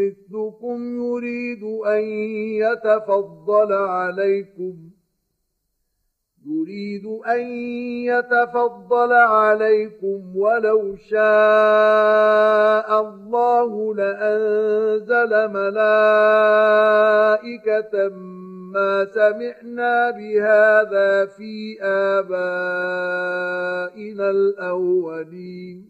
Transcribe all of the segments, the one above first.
مثلكم يريد أن يتفضل عليكم يريد أن يتفضل عليكم ولو شاء الله لأنزل ملائكة ما سمعنا بهذا في آبائنا الأولين.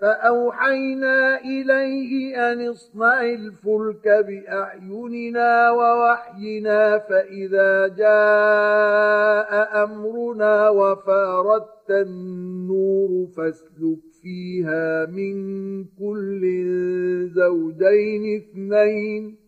فأوحينا إليه أن اصنع الفلك بأعيننا ووحينا فإذا جاء أمرنا وفاردت النور فاسلك فيها من كل زوجين اثنين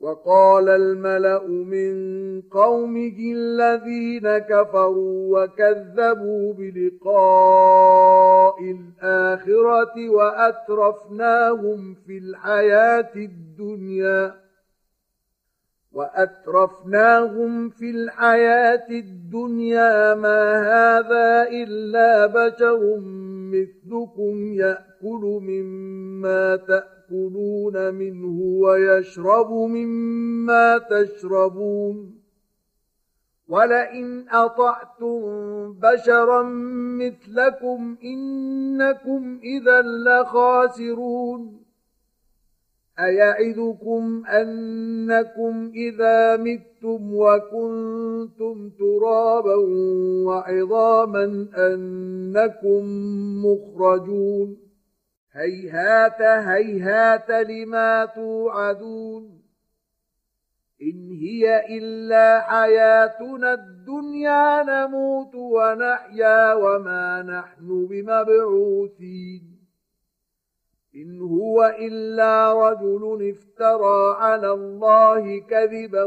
وقال الملأ من قومه الذين كفروا وكذبوا بلقاء الآخرة وأترفناهم في الحياة الدنيا وأترفناهم في الحياة الدنيا ما هذا إلا بشر مثلكم يأكل مما تأكلون منه ويشرب مما تشربون ولئن أطعتم بشرا مثلكم إنكم إذا لخاسرون أيعدكم أنكم إذا متم وكنتم ترابا وعظاما أنكم مخرجون هيهات هيهات لما توعدون إن هي إلا حياتنا الدنيا نموت ونحيا وما نحن بمبعوثين إن هو إلا رجل افترى على الله كذبا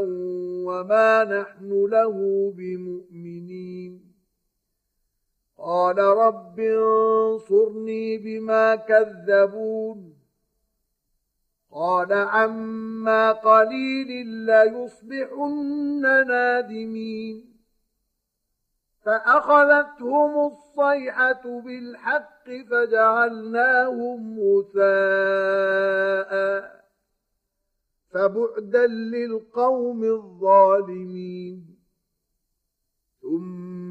وما نحن له بمؤمنين قال رب انصرني بما كذبون. قال عما قليل ليصبحن نادمين. فأخذتهم الصيحة بالحق فجعلناهم غثاء فبعدا للقوم الظالمين. ثم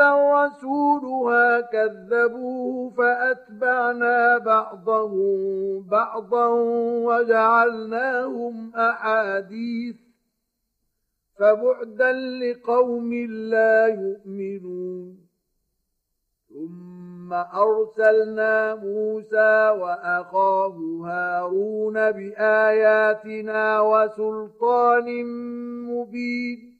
رسولها كذبوه فأتبعنا بعضهم بعضا وجعلناهم أحاديث فبعدا لقوم لا يؤمنون ثم أرسلنا موسى وأخاه هارون بآياتنا وسلطان مبين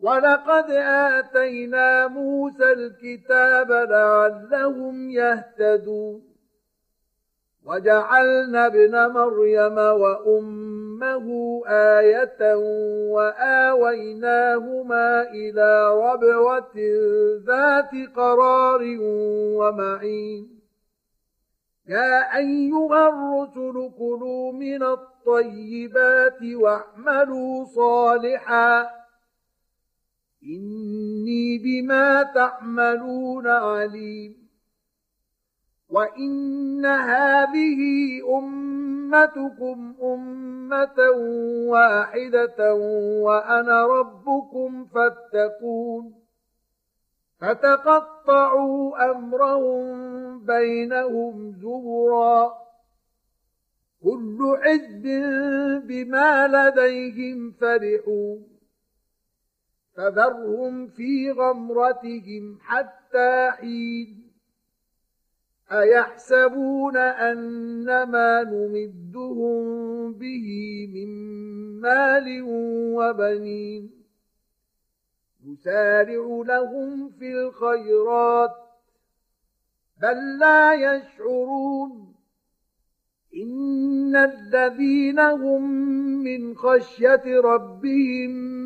ولقد آتينا موسى الكتاب لعلهم يهتدون وجعلنا ابن مريم وأمه آية وآويناهما إلى ربوة ذات قرار ومعين يا أيها الرسل كلوا من الطيبات واعملوا صالحا إني بما تعملون عليم. وإن هذه أمتكم أمة واحدة وأنا ربكم فاتقون. فتقطعوا أمرهم بينهم زبرا. كل حزب بما لديهم فرحون. فذرهم في غمرتهم حتى حين. أيحسبون أن ما نمدهم به من مال وبنين. نسارع لهم في الخيرات بل لا يشعرون. إن الذين هم من خشية ربهم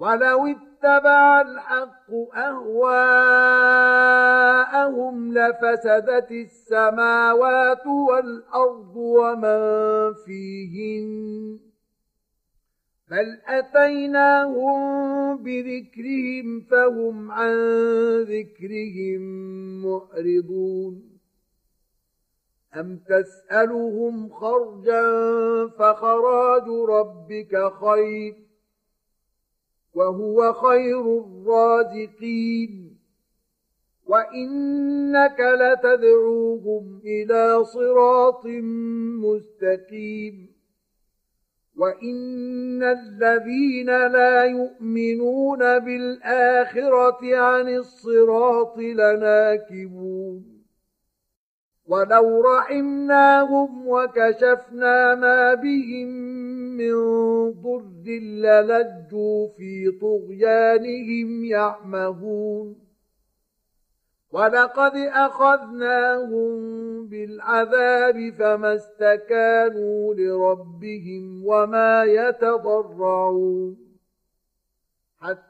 ولو اتبع الحق أهواءهم لفسدت السماوات والأرض ومن فيهن بل أتيناهم بذكرهم فهم عن ذكرهم معرضون أم تسألهم خرجا فخراج ربك خير وهو خير الرازقين. وإنك لتدعوهم إلى صراط مستقيم. وإن الذين لا يؤمنون بالآخرة عن الصراط لناكبون. ولو رحمناهم وكشفنا ما بهم من ضر للجوا في طغيانهم يعمهون. ولقد أخذناهم بالعذاب فما استكانوا لربهم وما يتضرعون. حتى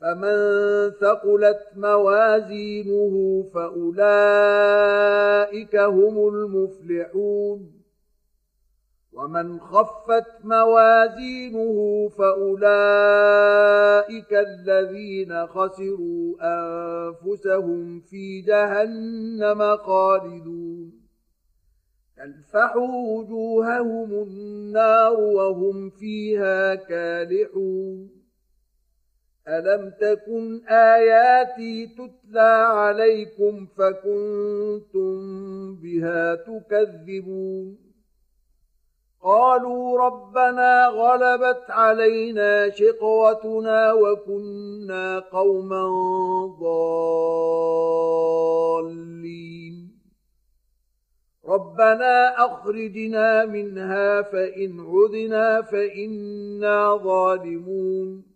فمن ثقلت موازينه فأولئك هم المفلحون. ومن خفت موازينه فأولئك الذين خسروا أنفسهم في جهنم خالدون. تلفح وجوههم النار وهم فيها كالحون. ألم تكن آياتي تتلى عليكم فكنتم بها تكذبون قالوا ربنا غلبت علينا شقوتنا وكنا قوما ضالين ربنا أخرجنا منها فإن عدنا فإنا ظالمون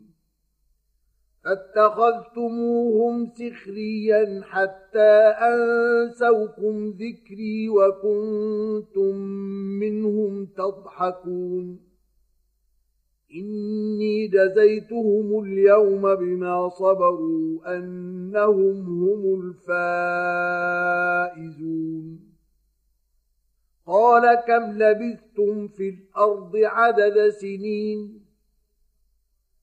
فاتخذتموهم سخريا حتى أنسوكم ذكري وكنتم منهم تضحكون. إني جزيتهم اليوم بما صبروا أنهم هم الفائزون. قال كم لبثتم في الأرض عدد سنين؟